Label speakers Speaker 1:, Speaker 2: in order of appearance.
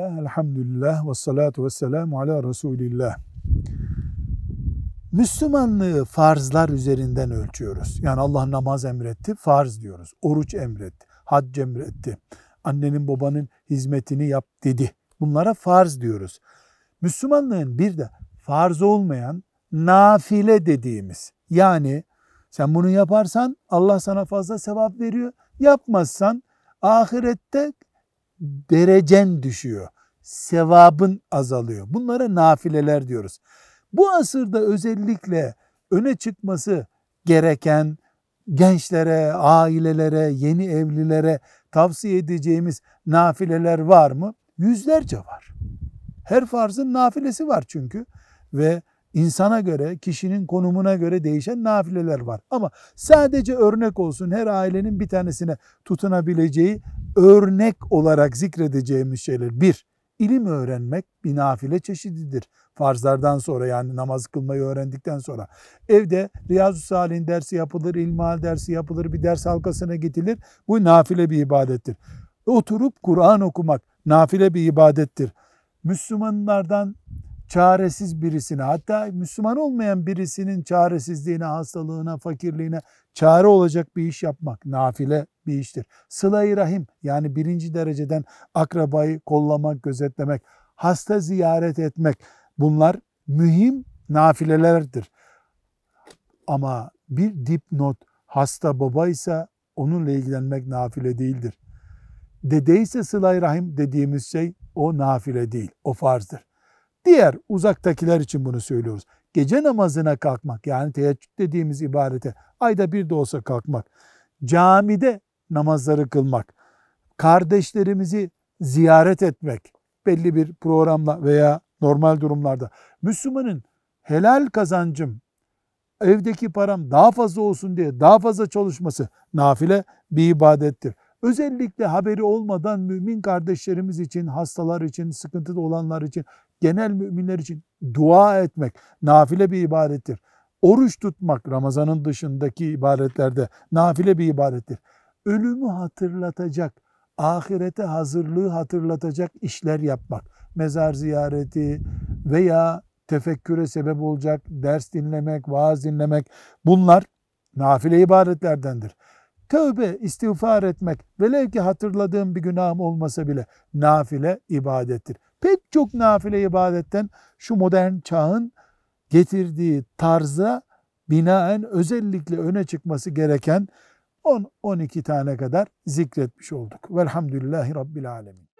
Speaker 1: Bismillah, elhamdülillah, ve salatu ve selamu ala Resulillah. Müslümanlığı farzlar üzerinden ölçüyoruz. Yani Allah namaz emretti, farz diyoruz. Oruç emretti, hac emretti. Annenin babanın hizmetini yap dedi. Bunlara farz diyoruz. Müslümanlığın bir de farz olmayan nafile dediğimiz yani sen bunu yaparsan Allah sana fazla sevap veriyor. Yapmazsan ahirette derecen düşüyor. Sevabın azalıyor. Bunlara nafileler diyoruz. Bu asırda özellikle öne çıkması gereken gençlere, ailelere, yeni evlilere tavsiye edeceğimiz nafileler var mı? Yüzlerce var. Her farzın nafilesi var çünkü ve insana göre, kişinin konumuna göre değişen nafileler var. Ama sadece örnek olsun her ailenin bir tanesine tutunabileceği örnek olarak zikredeceğimiz şeyler. Bir, ilim öğrenmek bir nafile çeşididir. Farzlardan sonra yani namaz kılmayı öğrendikten sonra. Evde Riyazu Salih'in dersi yapılır, ilmihal dersi yapılır, bir ders halkasına gidilir. Bu nafile bir ibadettir. Oturup Kur'an okumak nafile bir ibadettir. Müslümanlardan çaresiz birisine hatta Müslüman olmayan birisinin çaresizliğine, hastalığına, fakirliğine çare olacak bir iş yapmak nafile bir iştir. Sıla-i Rahim yani birinci dereceden akrabayı kollamak, gözetlemek, hasta ziyaret etmek bunlar mühim nafilelerdir. Ama bir dipnot hasta babaysa onunla ilgilenmek nafile değildir. Dedeyse sıla rahim dediğimiz şey o nafile değil, o farzdır. Diğer uzaktakiler için bunu söylüyoruz. Gece namazına kalkmak yani teheccüd dediğimiz ibadete ayda bir de olsa kalkmak, camide namazları kılmak, kardeşlerimizi ziyaret etmek belli bir programla veya normal durumlarda Müslümanın helal kazancım evdeki param daha fazla olsun diye daha fazla çalışması nafile bir ibadettir. Özellikle haberi olmadan mümin kardeşlerimiz için, hastalar için, sıkıntıda olanlar için, genel müminler için dua etmek nafile bir ibadettir. Oruç tutmak Ramazanın dışındaki ibadetlerde nafile bir ibadettir. Ölümü hatırlatacak, ahirete hazırlığı hatırlatacak işler yapmak, mezar ziyareti veya tefekküre sebep olacak ders dinlemek, vaaz dinlemek bunlar nafile ibadetlerdendir. Tövbe, istiğfar etmek, velev ki hatırladığım bir günahım olmasa bile nafile ibadettir. Pek çok nafile ibadetten şu modern çağın getirdiği tarza binaen özellikle öne çıkması gereken 10-12 tane kadar zikretmiş olduk. Velhamdülillahi Rabbil Alemin.